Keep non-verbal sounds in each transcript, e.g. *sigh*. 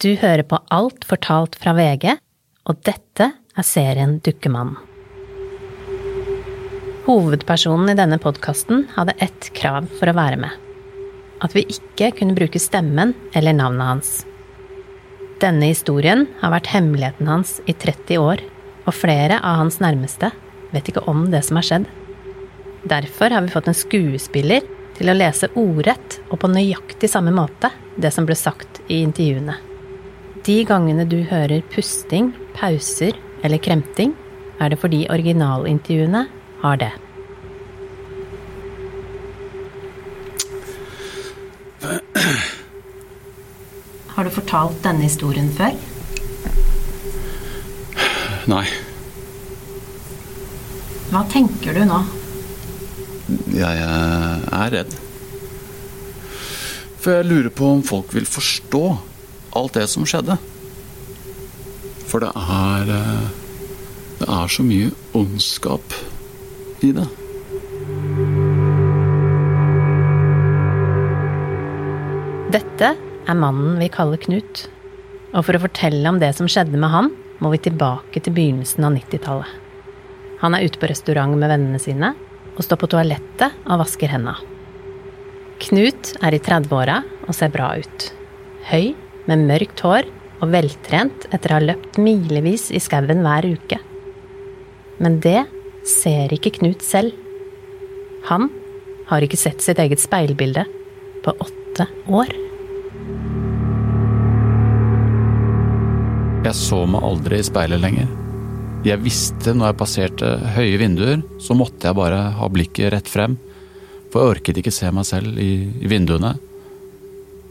Du hører på Alt fortalt fra VG, og dette er serien Dukkemannen. Hovedpersonen i denne podkasten hadde ett krav for å være med. At vi ikke kunne bruke stemmen eller navnet hans. Denne historien har vært hemmeligheten hans i 30 år, og flere av hans nærmeste vet ikke om det som har skjedd. Derfor har vi fått en skuespiller til å lese ordrett og på nøyaktig samme måte det som ble sagt i intervjuene. De gangene du hører pusting, pauser eller kremting, er det fordi originalintervjuene har det. Har du fortalt denne historien før? Nei. Hva tenker du nå? Jeg eh, er redd. For jeg lurer på om folk vil forstå alt det som skjedde. For det er eh, Det er så mye ondskap i det. Dette er mannen vi kaller Knut. Og for å fortelle om det som skjedde med han, må vi tilbake til begynnelsen av 90-tallet. Han er ute på restaurant med vennene sine og står på toalettet og vasker henda. Knut er i 30-åra og ser bra ut. Høy, med mørkt hår og veltrent etter å ha løpt milevis i skauen hver uke. Men det ser ikke Knut selv. Han har ikke sett sitt eget speilbilde på åtte år. Jeg så meg aldri i speilet lenger. Jeg visste når jeg passerte høye vinduer, så måtte jeg bare ha blikket rett frem. For jeg orket ikke se meg selv i, i vinduene.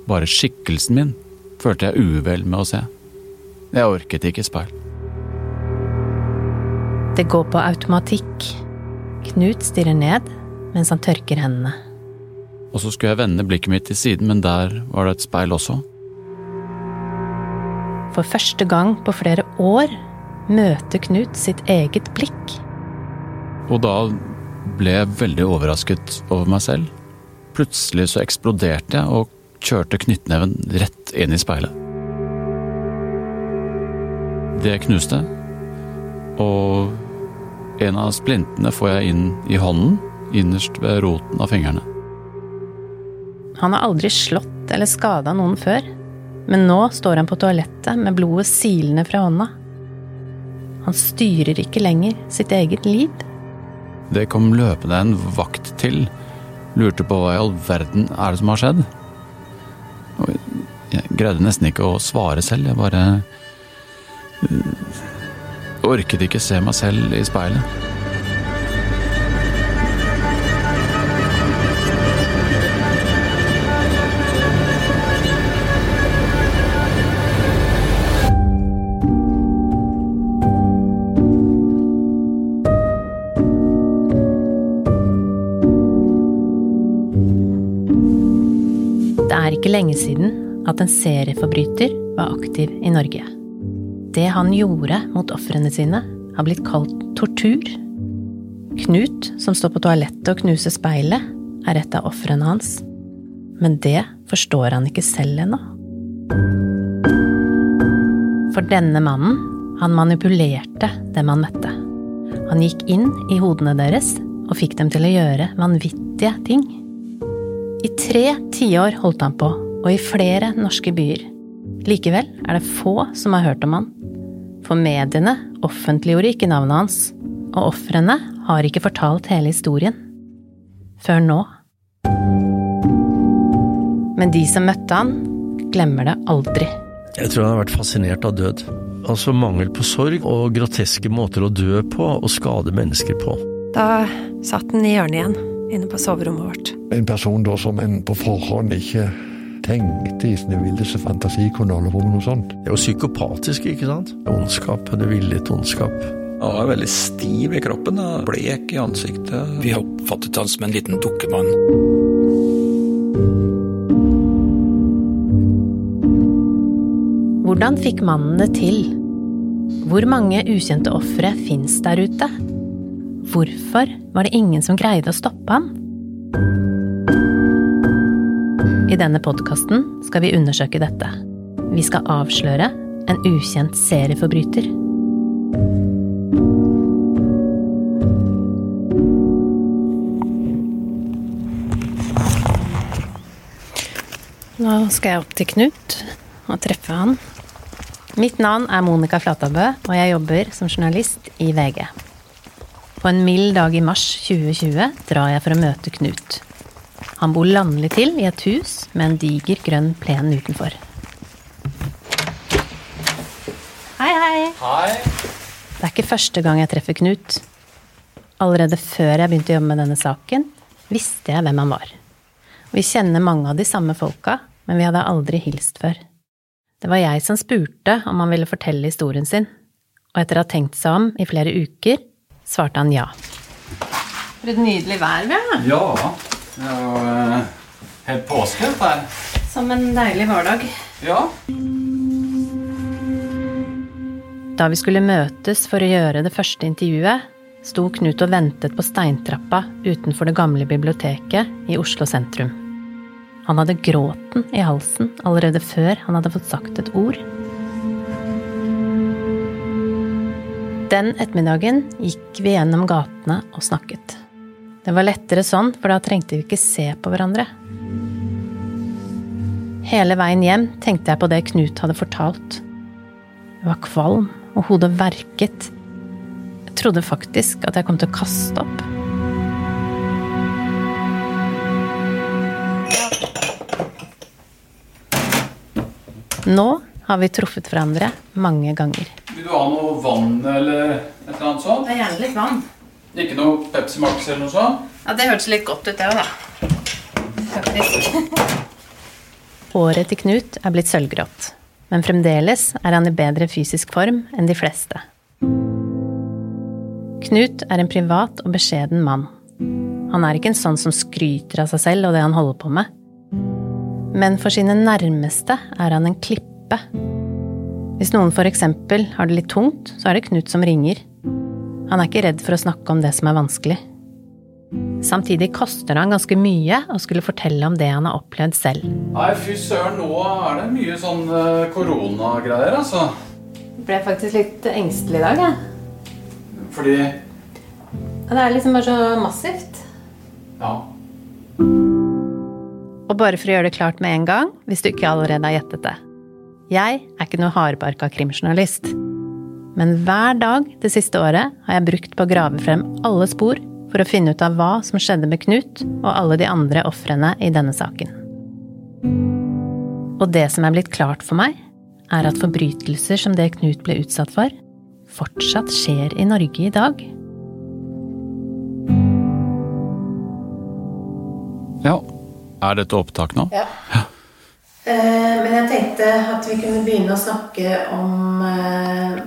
Bare skikkelsen min følte jeg uvel med å se. Jeg orket ikke speil. Det går på automatikk. Knut stirrer ned mens han tørker hendene. Og så skulle jeg vende blikket mitt til siden, men der var det et speil også. For første gang på flere år møter Knut sitt eget blikk. Og da ble jeg veldig overrasket over meg selv. Plutselig så eksploderte jeg og kjørte knyttneven rett inn i speilet. Det knuste, og en av splintene får jeg inn i hånden, innerst ved roten av fingrene. Han har aldri slått eller skada noen før, men nå står han på toalettet med blodet silende fra hånda. Han styrer ikke lenger sitt eget liv. Det kom løpende en vakt til, lurte på hva i all verden er det som har skjedd. Jeg greide nesten ikke å svare selv, jeg bare uh, orket ikke se meg selv i speilet. Lenge siden at en serieforbryter var aktiv i Norge. Det han gjorde mot ofrene sine, har blitt kalt tortur. Knut, som står på toalettet og knuser speilet, er et av ofrene hans. Men det forstår han ikke selv ennå. For denne mannen, han manipulerte dem han møtte. Han gikk inn i hodene deres og fikk dem til å gjøre vanvittige ting. I tre tiår holdt han på, og i flere norske byer. Likevel er det få som har hørt om han. For mediene offentliggjorde ikke navnet hans, og ofrene har ikke fortalt hele historien. Før nå. Men de som møtte han, glemmer det aldri. Jeg tror han har vært fascinert av død. Altså mangel på sorg og groteske måter å dø på og skade mennesker på. Da satt han i hjørnet igjen, inne på soverommet vårt. En person da som en på forhånd ikke tenkte i sine villeste fantasi kunne holde på med noe sånt. Det er jo psykopatisk, ikke sant? Ondskap, det villet ondskap. Han var veldig stiv i kroppen, da. blek i ansiktet. Vi oppfattet han som en liten dukkemann. Hvordan fikk mannen det til? Hvor mange ukjente ofre fins der ute? Hvorfor var det ingen som greide å stoppe ham? I denne podkasten skal vi undersøke dette. Vi skal avsløre en ukjent serieforbryter. Nå skal jeg opp til Knut og treffe han. Mitt navn er Monica Flatabø, og jeg jobber som journalist i VG. På en mild dag i mars 2020 drar jeg for å møte Knut. Han bor landlig til i et hus med en diger grønn plen utenfor. Hei, hei. Hei. Det er ikke første gang jeg treffer Knut. Allerede før jeg begynte å jobbe med denne saken, visste jeg hvem han var. Vi kjenner mange av de samme folka, men vi hadde aldri hilst før. Det var jeg som spurte om han ville fortelle historien sin, og etter å ha tenkt seg om i flere uker, svarte han ja. For et nydelig vær vi har. Ja. Det er jo eh, helt påske, dette her. Som en deilig hverdag. Ja. Da vi skulle møtes for å gjøre det første intervjuet, sto Knut og ventet på steintrappa utenfor det gamle biblioteket i Oslo sentrum. Han hadde gråten i halsen allerede før han hadde fått sagt et ord. Den ettermiddagen gikk vi gjennom gatene og snakket. Det var lettere sånn, for da trengte vi ikke se på hverandre. Hele veien hjem tenkte jeg på det Knut hadde fortalt. Jeg var kvalm, og hodet verket. Jeg trodde faktisk at jeg kom til å kaste opp. Nå har vi truffet hverandre mange ganger. Vil du ha noe vann eller et eller annet sånt? Det er gjerne litt vann. Ikke noe Pepsi Max eller noe sånt? Ja, Det hørtes litt godt ut, det òg, da. Faktisk. *laughs* Håret til Knut er blitt sølvgrått, men fremdeles er han i bedre fysisk form enn de fleste. Knut er en privat og beskjeden mann. Han er ikke en sånn som skryter av seg selv og det han holder på med. Men for sine nærmeste er han en klippe. Hvis noen for eksempel har det litt tungt, så er det Knut som ringer. Han er ikke redd for å snakke om det som er vanskelig. Samtidig koster det han ganske mye å skulle fortelle om det han har opplevd selv. Nei, fy søren, nå er det mye sånn eh, koronagreier, altså. Jeg ble faktisk litt engstelig i dag, jeg. Fordi Det er liksom bare så massivt. Ja. Og bare for å gjøre det klart med en gang, hvis du ikke allerede har gjettet det. Jeg er ikke noe hardbarka krimjournalist. Men hver dag det siste året har jeg brukt på å grave frem alle spor for å finne ut av hva som skjedde med Knut og alle de andre ofrene i denne saken. Og det som er blitt klart for meg, er at forbrytelser som det Knut ble utsatt for, fortsatt skjer i Norge i dag. ja. Er dette opptak nå? Ja. Eh, men jeg tenkte at vi kunne begynne å snakke om eh,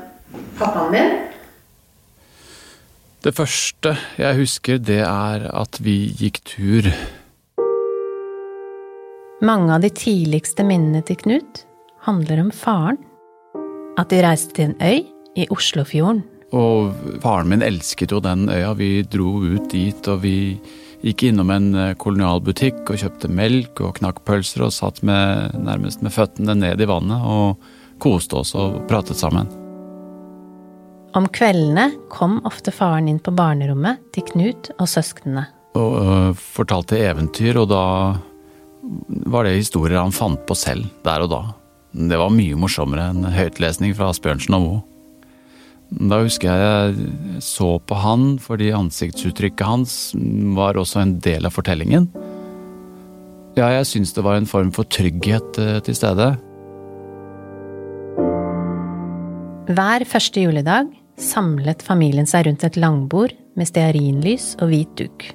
pappaen din. Det første jeg husker, det er at vi gikk tur. Mange av de tidligste minnene til Knut handler om faren. At de reiste til en øy i Oslofjorden. Og faren min elsket jo den øya. Vi dro ut dit, og vi gikk innom en kolonial kolonialbutikk og kjøpte melk og knakk pølser og satt med, nærmest med føttene ned i vannet og koste oss og pratet sammen. Om kveldene kom ofte faren inn på barnerommet til Knut og søsknene. Og øh, fortalte eventyr, og da var det historier han fant på selv der og da. Det var mye morsommere enn høytlesning fra Asbjørnsen og Moe. Da husker jeg jeg så på han fordi ansiktsuttrykket hans var også en del av fortellingen. Ja, jeg syns det var en form for trygghet eh, til stede. Hver første juledag samlet familien seg rundt et langbord med stearinlys og hvit duk.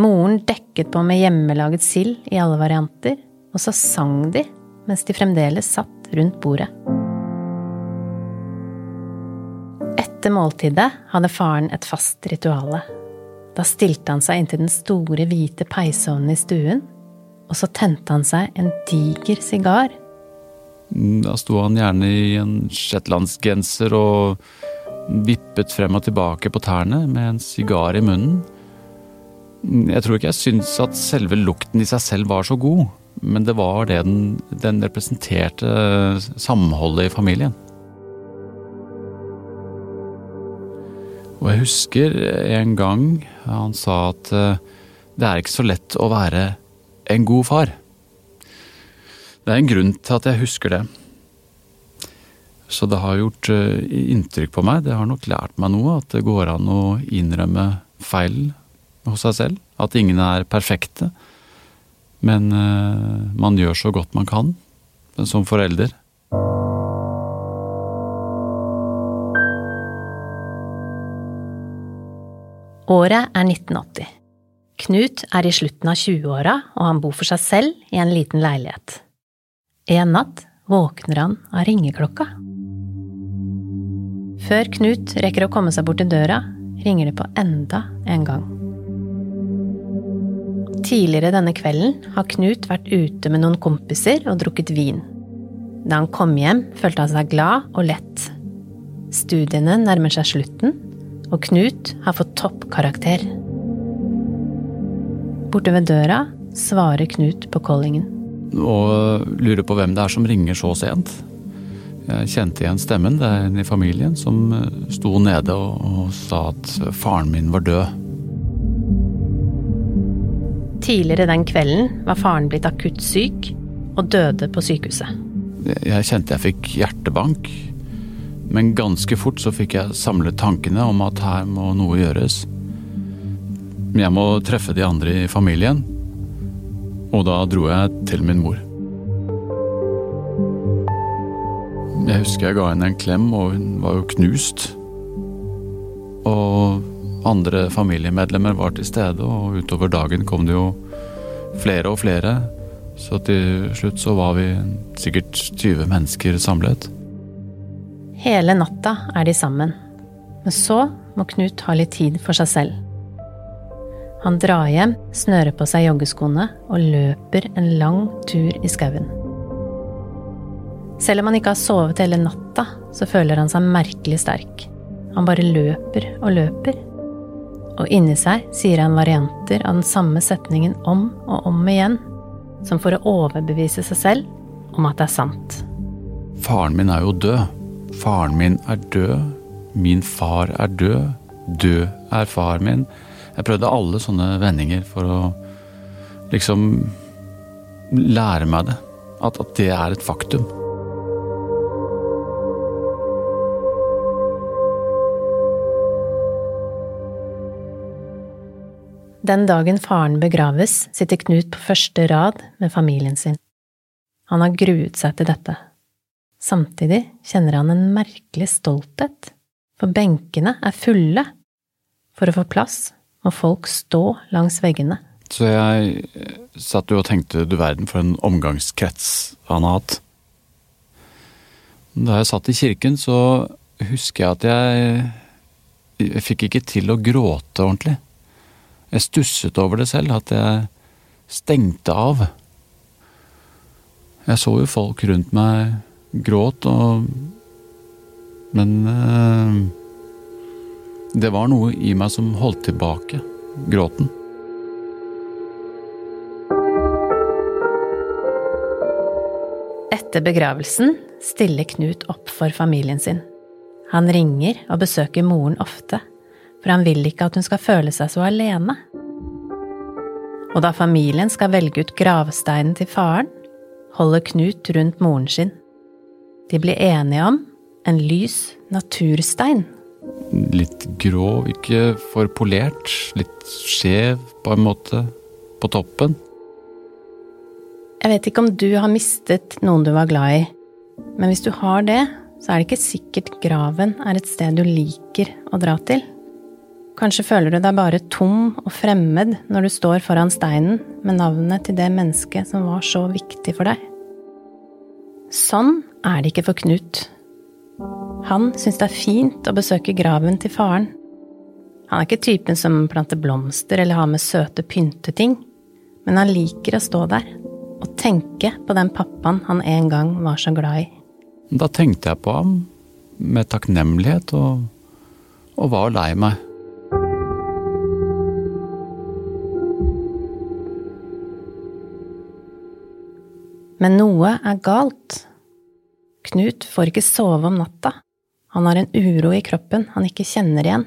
Moren dekket på med hjemmelaget sild i alle varianter, og så sang de mens de fremdeles satt rundt bordet. Etter måltidet hadde faren et fast rituale. Da stilte han seg inntil den store, hvite peisovnen i stuen, og så tente han seg en diger sigar. Da sto han gjerne i en shetlandsgenser og vippet frem og tilbake på tærne med en sigar i munnen. Jeg tror ikke jeg syntes at selve lukten i seg selv var så god, men det var det den, den representerte samholdet i familien. Og jeg husker en gang han sa at eh, det er ikke så lett å være en god far. Det er en grunn til at jeg husker det. Så det har gjort eh, inntrykk på meg. Det har nok lært meg noe. At det går an å innrømme feil hos seg selv. At ingen er perfekte. Men uh, man gjør så godt man kan som forelder. Året er 1980. Knut er i slutten av 20-åra, og han bor for seg selv i en liten leilighet. En natt våkner han av ringeklokka. Før Knut rekker å komme seg bort til døra, ringer det på enda en gang. Tidligere denne kvelden har Knut vært ute med noen kompiser og drukket vin. Da han kom hjem, følte han seg glad og lett. Studiene nærmer seg slutten, og Knut har fått toppkarakter. Borte ved døra svarer Knut på callingen. Og lurer på hvem det er som ringer så sent. Jeg kjente igjen stemmen. Det er en i familien som eh, sto nede og, og sa at faren min var død. Tidligere den kvelden var faren blitt akutt syk og døde på sykehuset. Jeg kjente jeg fikk hjertebank. Men ganske fort så fikk jeg samlet tankene om at her må noe gjøres. Jeg må treffe de andre i familien. Og da dro jeg til min mor. Jeg husker jeg ga henne en klem, og hun var jo knust. Og andre familiemedlemmer var til stede, og utover dagen kom det jo flere og flere. Så til slutt så var vi sikkert 20 mennesker samlet. Hele natta er de sammen, men så må Knut ha litt tid for seg selv. Han drar hjem, snører på seg joggeskoene og løper en lang tur i skauen. Selv om han ikke har sovet hele natta, så føler han seg merkelig sterk. Han bare løper og løper. Og inni seg sier han varianter av den samme setningen om og om igjen, som for å overbevise seg selv om at det er sant. Faren min er jo død. Faren min er død. Min far er død. Død er far min. Jeg prøvde alle sånne vendinger for å liksom lære meg det. At, at det er et faktum. Den dagen faren begraves, sitter Knut på første rad med familien sin. Han har gruet seg til dette. Samtidig kjenner han en merkelig stolthet, for benkene er fulle. For å få plass må folk stå langs veggene. Så jeg satt jo og tenkte du verden for en omgangskrets han har hatt. Da jeg satt i kirken, så husker jeg at jeg, jeg fikk ikke til å gråte ordentlig. Jeg stusset over det selv, at jeg stengte av. Jeg så jo folk rundt meg gråt, og Men eh, det var noe i meg som holdt tilbake gråten. Etter begravelsen stiller Knut opp for familien sin. Han ringer og besøker moren ofte, for han vil ikke at hun skal føle seg så alene. Og da familien skal velge ut gravsteinen til faren, holder Knut rundt moren sin. De blir enige om en lys naturstein. Litt grå, ikke for polert. Litt skjev, på en måte, på toppen. Jeg vet ikke om du har mistet noen du var glad i, men hvis du har det, så er det ikke sikkert graven er et sted du liker å dra til. Kanskje føler du deg bare tom og fremmed når du står foran steinen med navnet til det mennesket som var så viktig for deg. Sånn er det ikke for Knut. Han syns det er fint å besøke graven til faren. Han er ikke typen som planter blomster eller har med søte pynteting, men han liker å stå der og tenke på den pappaen han en gang var så glad i. Da tenkte jeg på ham med takknemlighet og, og var lei meg. Men noe er galt. Knut får ikke sove om natta. Han har en uro i kroppen han ikke kjenner igjen.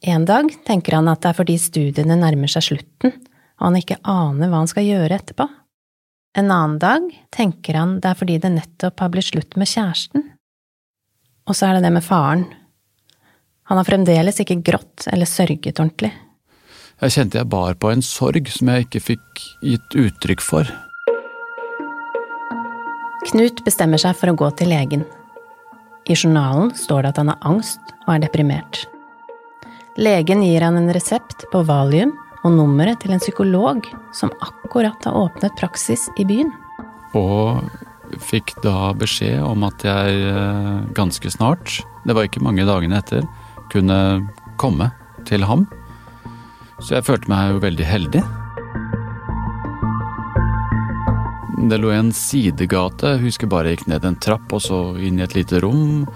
En dag tenker han at det er fordi studiene nærmer seg slutten, og han ikke aner hva han skal gjøre etterpå. En annen dag tenker han det er fordi det nettopp har blitt slutt med kjæresten. Og så er det det med faren. Han har fremdeles ikke grått eller sørget ordentlig. Jeg kjente jeg bar på en sorg som jeg ikke fikk gitt uttrykk for. Knut bestemmer seg for å gå til legen. I journalen står det at han har angst og er deprimert. Legen gir han en resept på valium og nummeret til en psykolog som akkurat har åpnet praksis i byen. Og fikk da beskjed om at jeg eh, ganske snart, det var ikke mange dagene etter, kunne komme til ham. Så jeg følte meg jo veldig heldig. Det lå en sidegate, jeg husker bare jeg gikk ned en trapp og så inn i et lite rom.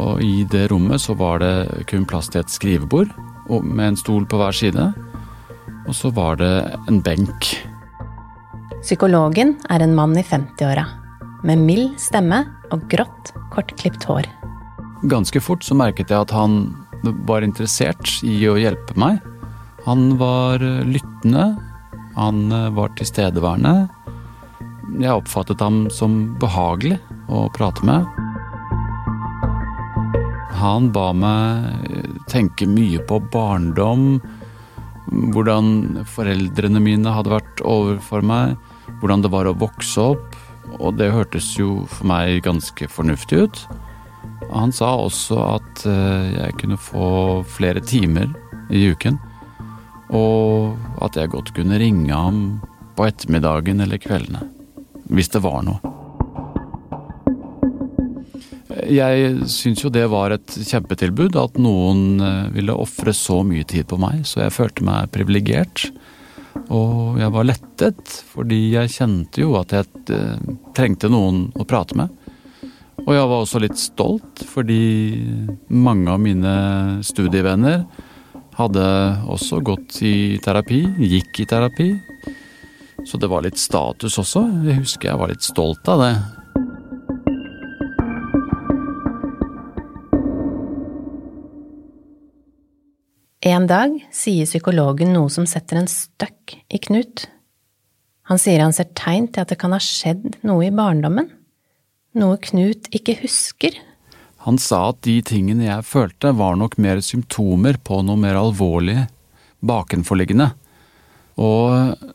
Og i det rommet så var det kun plass til et skrivebord med en stol på hver side. Og så var det en benk. Psykologen er en mann i 50-åra, med mild stemme og grått, kortklipt hår. Ganske fort så merket jeg at han var interessert i å hjelpe meg. Han var lyttende, han var tilstedeværende. Jeg oppfattet ham som behagelig å prate med. Han ba meg tenke mye på barndom, hvordan foreldrene mine hadde vært overfor meg, hvordan det var å vokse opp, og det hørtes jo for meg ganske fornuftig ut. Han sa også at eh, jeg kunne få flere timer i uken, og at jeg godt kunne ringe ham på ettermiddagen eller kveldene hvis det var noe. Jeg syns jo det var et kjempetilbud, at noen eh, ville ofre så mye tid på meg, så jeg følte meg privilegert. Og jeg var lettet, fordi jeg kjente jo at jeg eh, trengte noen å prate med. Og jeg var også litt stolt, fordi mange av mine studievenner hadde også gått i terapi, gikk i terapi, så det var litt status også. Jeg husker jeg var litt stolt av det. En dag sier psykologen noe som setter en støkk i Knut. Han sier han ser tegn til at det kan ha skjedd noe i barndommen. Noe Knut ikke husker. Han sa at de tingene jeg følte, var nok mer symptomer på noe mer alvorlig bakenforliggende. Og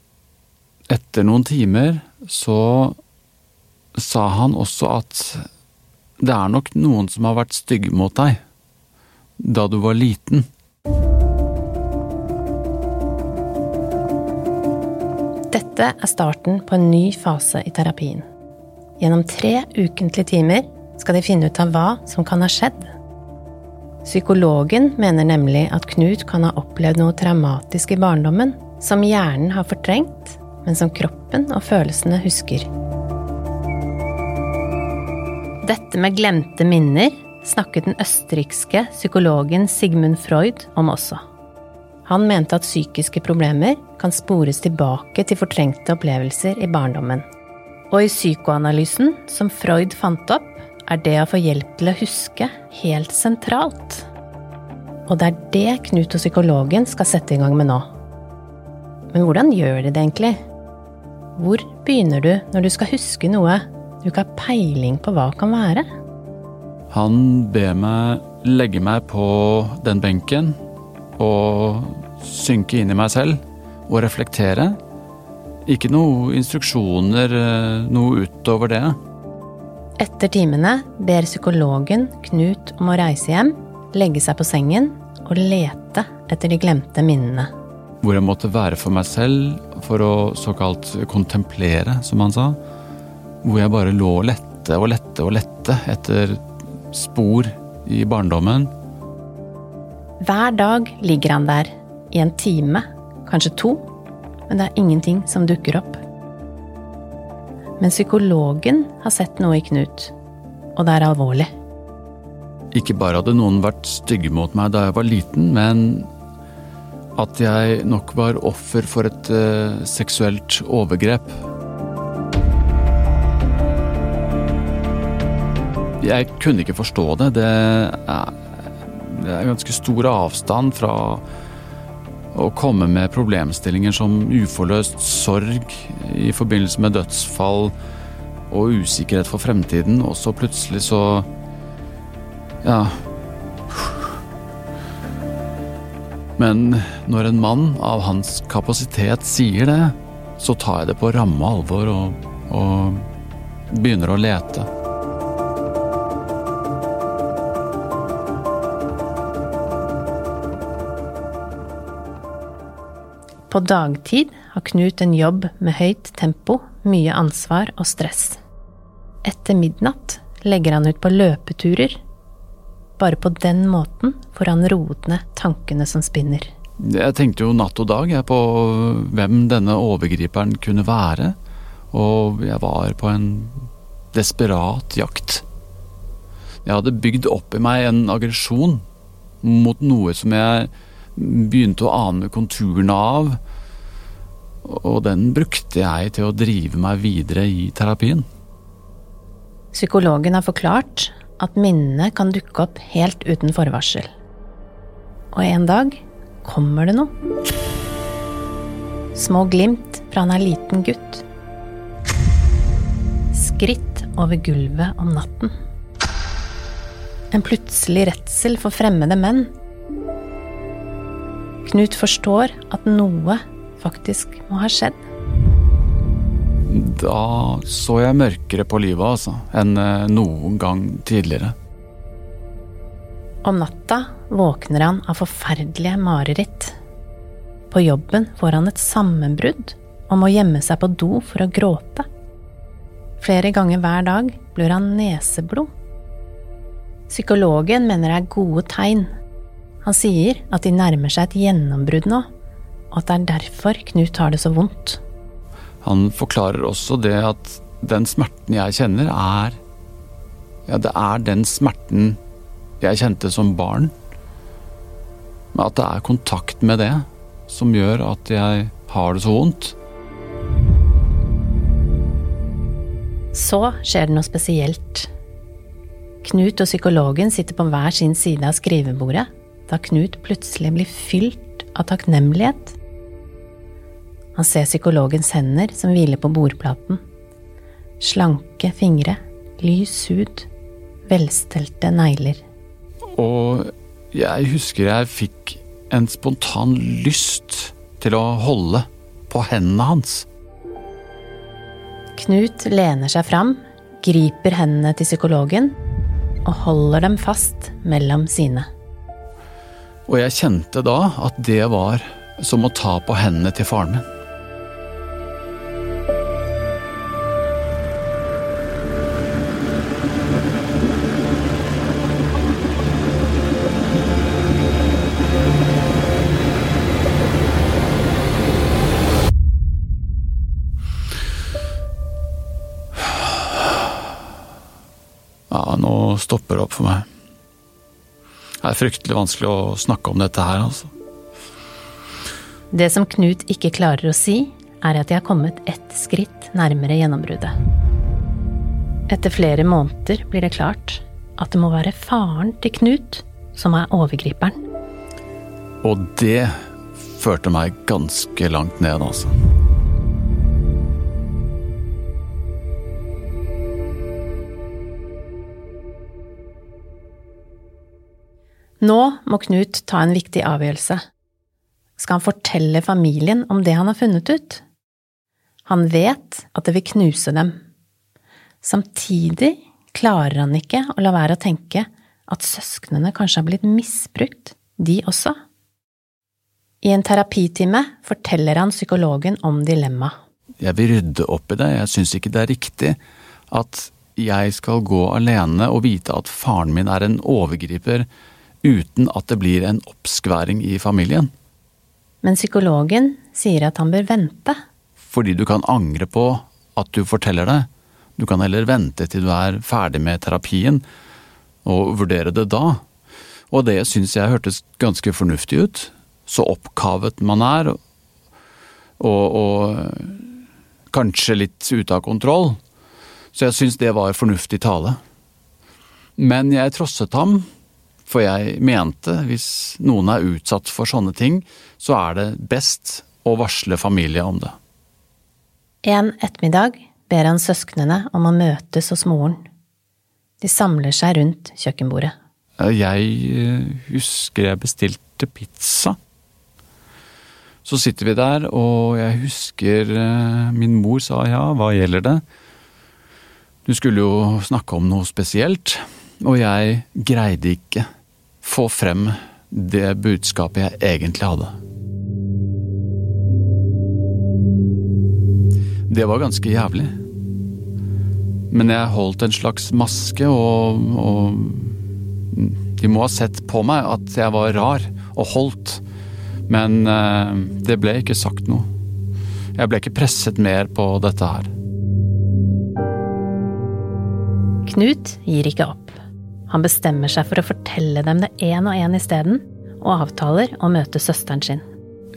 etter noen timer så sa han også at det er nok noen som har vært stygge mot deg da du var liten. Dette er starten på en ny fase i terapien. Gjennom tre ukentlige timer skal de finne ut av hva som kan ha skjedd. Psykologen mener nemlig at Knut kan ha opplevd noe traumatisk i barndommen som hjernen har fortrengt, men som kroppen og følelsene husker. Dette med glemte minner snakket den østerrikske psykologen Sigmund Freud om også. Han mente at psykiske problemer kan spores tilbake til fortrengte opplevelser i barndommen. Og i psykoanalysen, som Freud fant opp, er det å få hjelp til å huske helt sentralt. Og det er det Knut og psykologen skal sette i gang med nå. Men hvordan gjør de det egentlig? Hvor begynner du når du skal huske noe du ikke har peiling på hva kan være? Han ber meg legge meg på den benken og synke inn i meg selv og reflektere. Ikke noe instruksjoner, eh, noe utover det. Etter timene ber psykologen Knut om å reise hjem, legge seg på sengen og lete etter de glemte minnene hvor jeg måtte være for meg selv for å såkalt kontemplere, som han sa. Hvor jeg bare lå og lette og lette og lette etter spor i barndommen. Hver dag ligger han der, i en time, kanskje to, men det er ingenting som dukker opp. Men psykologen har sett noe i Knut, og det er alvorlig. Ikke bare hadde noen vært stygge mot meg da jeg var liten, men at jeg nok var offer for et uh, seksuelt overgrep. Jeg kunne ikke forstå det. Det er, det er ganske stor avstand fra å komme med problemstillinger som uforløst sorg i forbindelse med dødsfall og usikkerhet for fremtiden, og så plutselig så Ja, Men når en mann av hans kapasitet sier det, så tar jeg det på ramme alvor og, og begynner å lete. På dagtid har Knut en jobb med høyt tempo, mye ansvar og stress. Etter midnatt legger han ut på løpeturer. Bare på den måten får han roet ned tankene som spinner. Jeg tenkte jo natt og dag jeg på hvem denne overgriperen kunne være, og jeg var på en desperat jakt. Jeg hadde bygd opp i meg en aggresjon mot noe som jeg begynte å ane konturene av, og den brukte jeg til å drive meg videre i terapien. Psykologen har forklart at minnene kan dukke opp helt uten forvarsel. Og en dag kommer det noe. Små glimt fra han er liten gutt. Skritt over gulvet om natten. En plutselig redsel for fremmede menn. Knut forstår at noe faktisk må ha skjedd. Da så jeg mørkere på livet, altså, enn eh, noen gang tidligere. Om natta våkner han av forferdelige mareritt. På jobben får han et sammenbrudd og må gjemme seg på do for å gråte. Flere ganger hver dag blør han neseblod. Psykologen mener det er gode tegn. Han sier at de nærmer seg et gjennombrudd nå, og at det er derfor Knut har det så vondt. Han forklarer også det at den smerten jeg kjenner, er Ja, det er den smerten jeg kjente som barn. Men at det er kontakt med det som gjør at jeg har det så vondt. Så skjer det noe spesielt. Knut og psykologen sitter på hver sin side av skrivebordet da Knut plutselig blir fylt av takknemlighet. Han ser psykologens hender som hviler på bordplaten. Slanke fingre, lys hud, velstelte negler. Og jeg husker jeg fikk en spontan lyst til å holde på hendene hans. Knut lener seg fram, griper hendene til psykologen og holder dem fast mellom sine. Og jeg kjente da at det var som å ta på hendene til faren min. Stopper opp for meg. Det er fryktelig vanskelig å snakke om dette her, altså. Det som Knut ikke klarer å si, er at de har kommet ett skritt nærmere gjennombruddet. Etter flere måneder blir det klart at det må være faren til Knut som er overgriperen. Og det førte meg ganske langt ned, altså. Nå må Knut ta en viktig avgjørelse. Skal han fortelle familien om det han har funnet ut? Han vet at det vil knuse dem. Samtidig klarer han ikke å la være å tenke at søsknene kanskje har blitt misbrukt, de også. I en terapitime forteller han psykologen om dilemmaet. Jeg vil rydde opp i det. Jeg syns ikke det er riktig at jeg skal gå alene og vite at faren min er en overgriper uten at det blir en oppskværing i familien. Men psykologen sier at han bør vente. Fordi du kan angre på at du forteller det. Du kan heller vente til du er ferdig med terapien, og vurdere det da. Og det syns jeg hørtes ganske fornuftig ut. Så oppkavet man er, og, og kanskje litt ute av kontroll. Så jeg syns det var fornuftig tale. Men jeg trosset ham, for jeg mente hvis noen er utsatt for sånne ting, så er det best å varsle familie om det. En ettermiddag ber han søsknene om å møtes hos moren. De samler seg rundt kjøkkenbordet. Jeg eh, husker jeg bestilte pizza. Så sitter vi der, og jeg husker eh, min mor sa ja, hva gjelder det? Du skulle jo snakke om noe spesielt, og jeg greide ikke få frem det budskapet jeg egentlig hadde. Det var ganske jævlig. Men jeg holdt en slags maske, og, og De må ha sett på meg at jeg var rar og holdt, men eh, det ble ikke sagt noe. Jeg ble ikke presset mer på dette her. Knut gir ikke opp. Han bestemmer seg for å fortelle dem det én og én isteden, og avtaler å møte søsteren sin.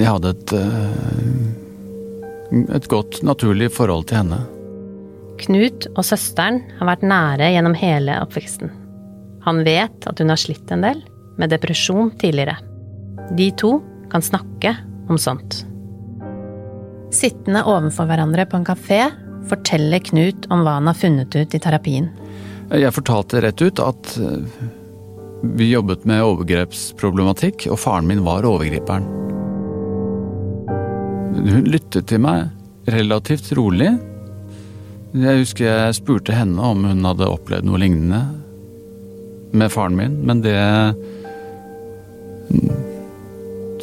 Jeg hadde et eh, et godt, naturlig forhold til henne. Knut og søsteren har vært nære gjennom hele oppveksten. Han vet at hun har slitt en del med depresjon tidligere. De to kan snakke om sånt. Sittende overfor hverandre på en kafé forteller Knut om hva han har funnet ut i terapien. Jeg fortalte rett ut at eh, vi jobbet med overgrepsproblematikk, og faren min var overgriperen. Hun lyttet til meg relativt rolig. Jeg husker jeg spurte henne om hun hadde opplevd noe lignende med faren min, men det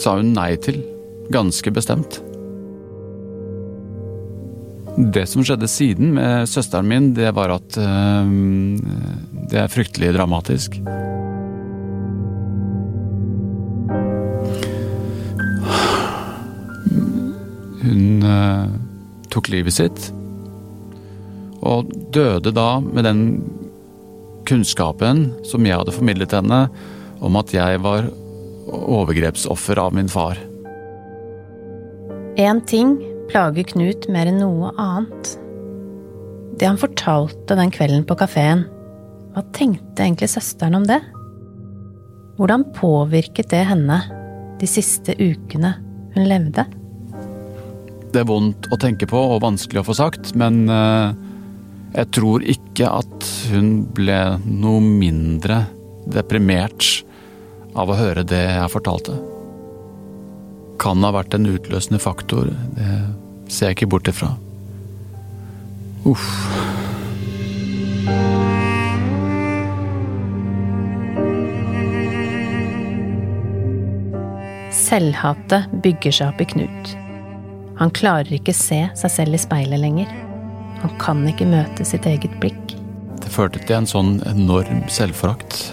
sa hun nei til. Ganske bestemt. Det som skjedde siden med søsteren min, det var at øh, Det er fryktelig dramatisk. Hun øh, tok livet sitt. Og døde da med den kunnskapen som jeg hadde formidlet henne om at jeg var overgrepsoffer av min far. Én ting plager Knut mer enn noe annet. Det han fortalte den kvelden på kafeen, hva tenkte egentlig søsteren om det? Hvordan påvirket det henne de siste ukene hun levde? Det er vondt å tenke på og vanskelig å få sagt, men eh, jeg tror ikke at hun ble noe mindre deprimert av å høre det jeg fortalte. Kan ha vært en utløsende faktor, det ser jeg ikke bort ifra. Uff. Selvhatet bygger seg opp i Knut. Han klarer ikke se seg selv i speilet lenger. Han kan ikke møte sitt eget blikk. Det førte til en sånn enorm selvforakt.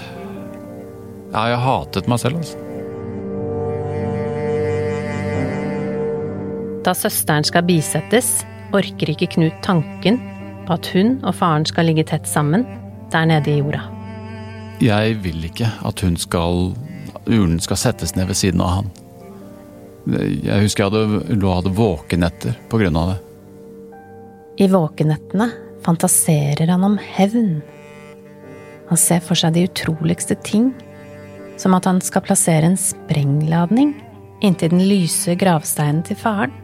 Ja, jeg hatet meg selv, altså. Da søsteren skal bisettes, orker ikke Knut tanken på at hun og faren skal ligge tett sammen der nede i jorda. Jeg vil ikke at hun skal Urnen skal settes ned ved siden av han. Jeg husker jeg hadde, lå hadde våkenetter på grunn av det. I våkenettene fantaserer han om hevn. Han ser for seg de utroligste ting, som at han skal plassere en sprengladning inntil den lyse gravsteinen til faren.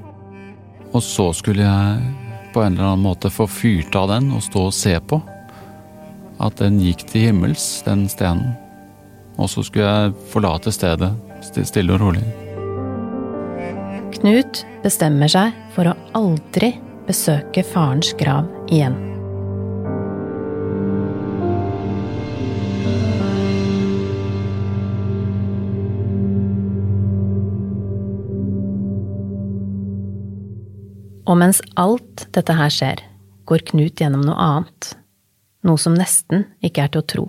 Og så skulle jeg på en eller annen måte få fyrt av den og stå og se på. At den gikk til himmels, den stenen. Og så skulle jeg forlate stedet stille og rolig. Knut bestemmer seg for å aldri besøke farens grav igjen. Og mens alt dette her skjer, går Knut gjennom noe annet, noe som nesten ikke er til å tro.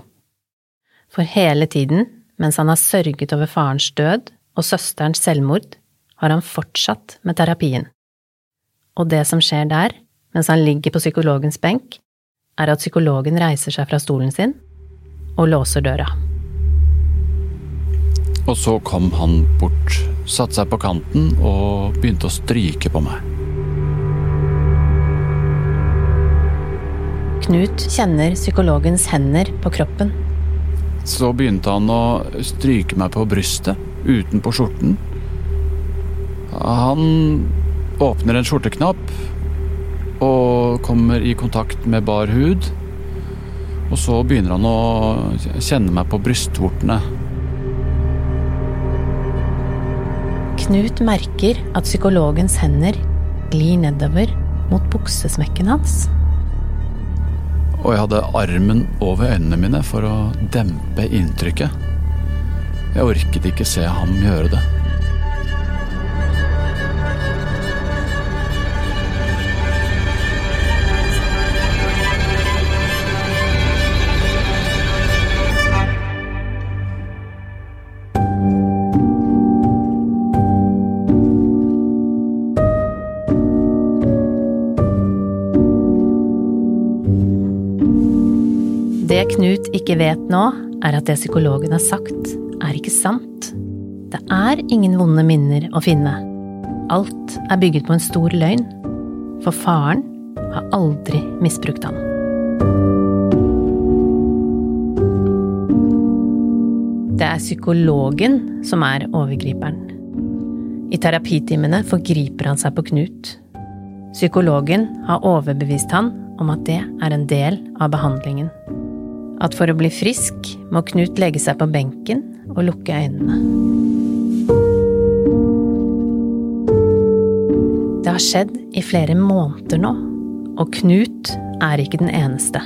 For hele tiden, mens han har sørget over farens død og søsterens selvmord, har han fortsatt med terapien. Og det som skjer der, mens han ligger på psykologens benk, er at psykologen reiser seg fra stolen sin og låser døra. Og så kom han bort, satte seg på kanten og begynte å stryke på meg. Knut kjenner psykologens hender på kroppen. så begynte han å stryke meg på brystet, utenpå skjorten. Han åpner en skjorteknapp og kommer i kontakt med bar hud. Og så begynner han å kjenne meg på brystvortene. Knut merker at psykologens hender glir nedover mot buksesmekken hans. Og jeg hadde armen over øynene mine for å dempe inntrykket. Jeg orket ikke se ham gjøre det. Knut ikke vet nå, er at det psykologen har sagt, er ikke sant. Det er ingen vonde minner å finne. Alt er bygget på en stor løgn. For faren har aldri misbrukt ham. Det er psykologen som er overgriperen. I terapitimene forgriper han seg på Knut. Psykologen har overbevist han om at det er en del av behandlingen. At for å bli frisk må Knut legge seg på benken og lukke øynene. Det har skjedd i flere måneder nå, og Knut er ikke den eneste.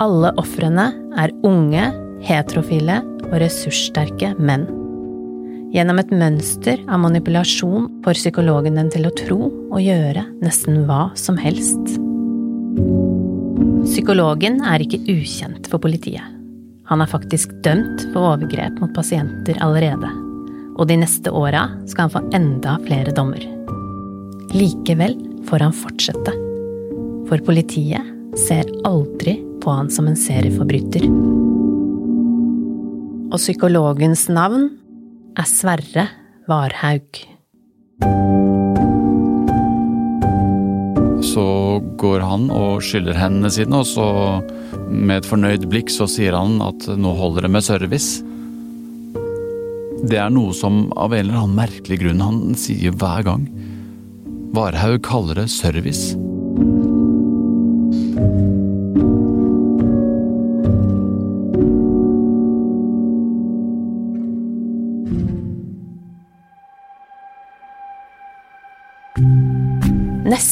Alle ofrene er unge, heterofile og ressurssterke menn. Gjennom et mønster av manipulasjon får psykologen den til å tro og gjøre nesten hva som helst. Psykologen er ikke ukjent for politiet. Han er faktisk dømt for overgrep mot pasienter allerede. Og de neste åra skal han få enda flere dommer. Likevel får han fortsette. For politiet ser aldri på han som en serieforbryter. Og psykologens navn er Sverre Varhaug. Så går han og skyller hendene sine, og så med et fornøyd blikk så sier han at nå holder det med service. Det er noe som av en eller annen merkelig grunn han sier hver gang. Varhaug kaller det service.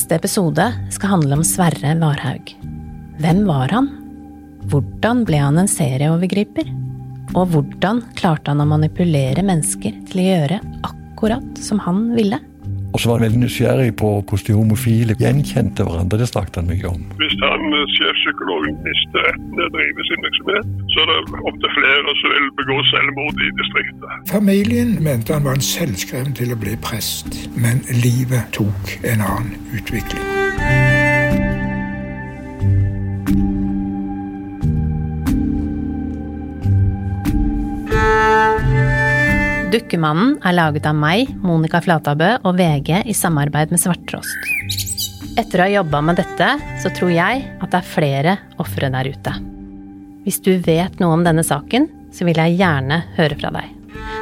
Neste episode skal handle om Sverre Varhaug. Hvem var han? Hvordan ble han en serieovergriper? Og hvordan klarte han å manipulere mennesker til å gjøre akkurat som han ville? Og så var han veldig nysgjerrig på hvordan de homofile gjenkjente hverandre. Det snakket han mye om. Hvis han, eh, sjefpsykologen visste til å sin virksomhet, så er det opptil flere som vil begå selvmord i distriktet. Familien mente han var en selvskreven til å bli prest, men livet tok en annen utvikling. Dukkemannen er laget av meg, Monica Flatabø og VG i samarbeid med Svarttrost. Etter å ha jobba med dette, så tror jeg at det er flere ofre der ute. Hvis du vet noe om denne saken, så vil jeg gjerne høre fra deg.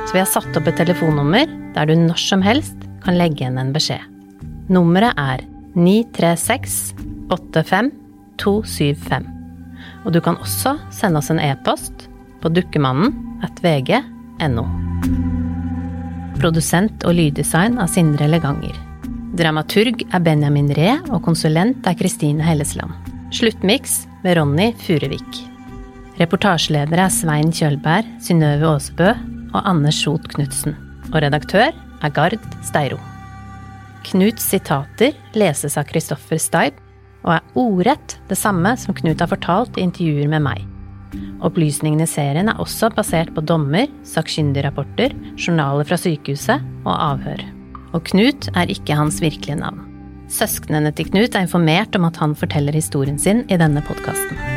Så vi har satt opp et telefonnummer der du når som helst kan legge igjen en beskjed. Nummeret er 936 85 275. Og du kan også sende oss en e-post på dukkemannen at vg.no. Produsent og lyddesign av Sindre Leganger. Dramaturg er Benjamin Ree, og konsulent er Kristine Hellesland. Sluttmiks ved Ronny Furuvik. Reportasjeledere er Svein Kjølberg, Synnøve Aasebø og Anders Schot Knutsen. Og redaktør er Gard Steiro. Knuts sitater leses av Kristoffer Steib, og er ordrett det samme som Knut har fortalt i intervjuer med meg. Opplysningene i serien er også basert på dommer, sakkyndigrapporter, journaler fra sykehuset og avhør. Og Knut er ikke hans virkelige navn. Søsknene til Knut er informert om at han forteller historien sin i denne podkasten.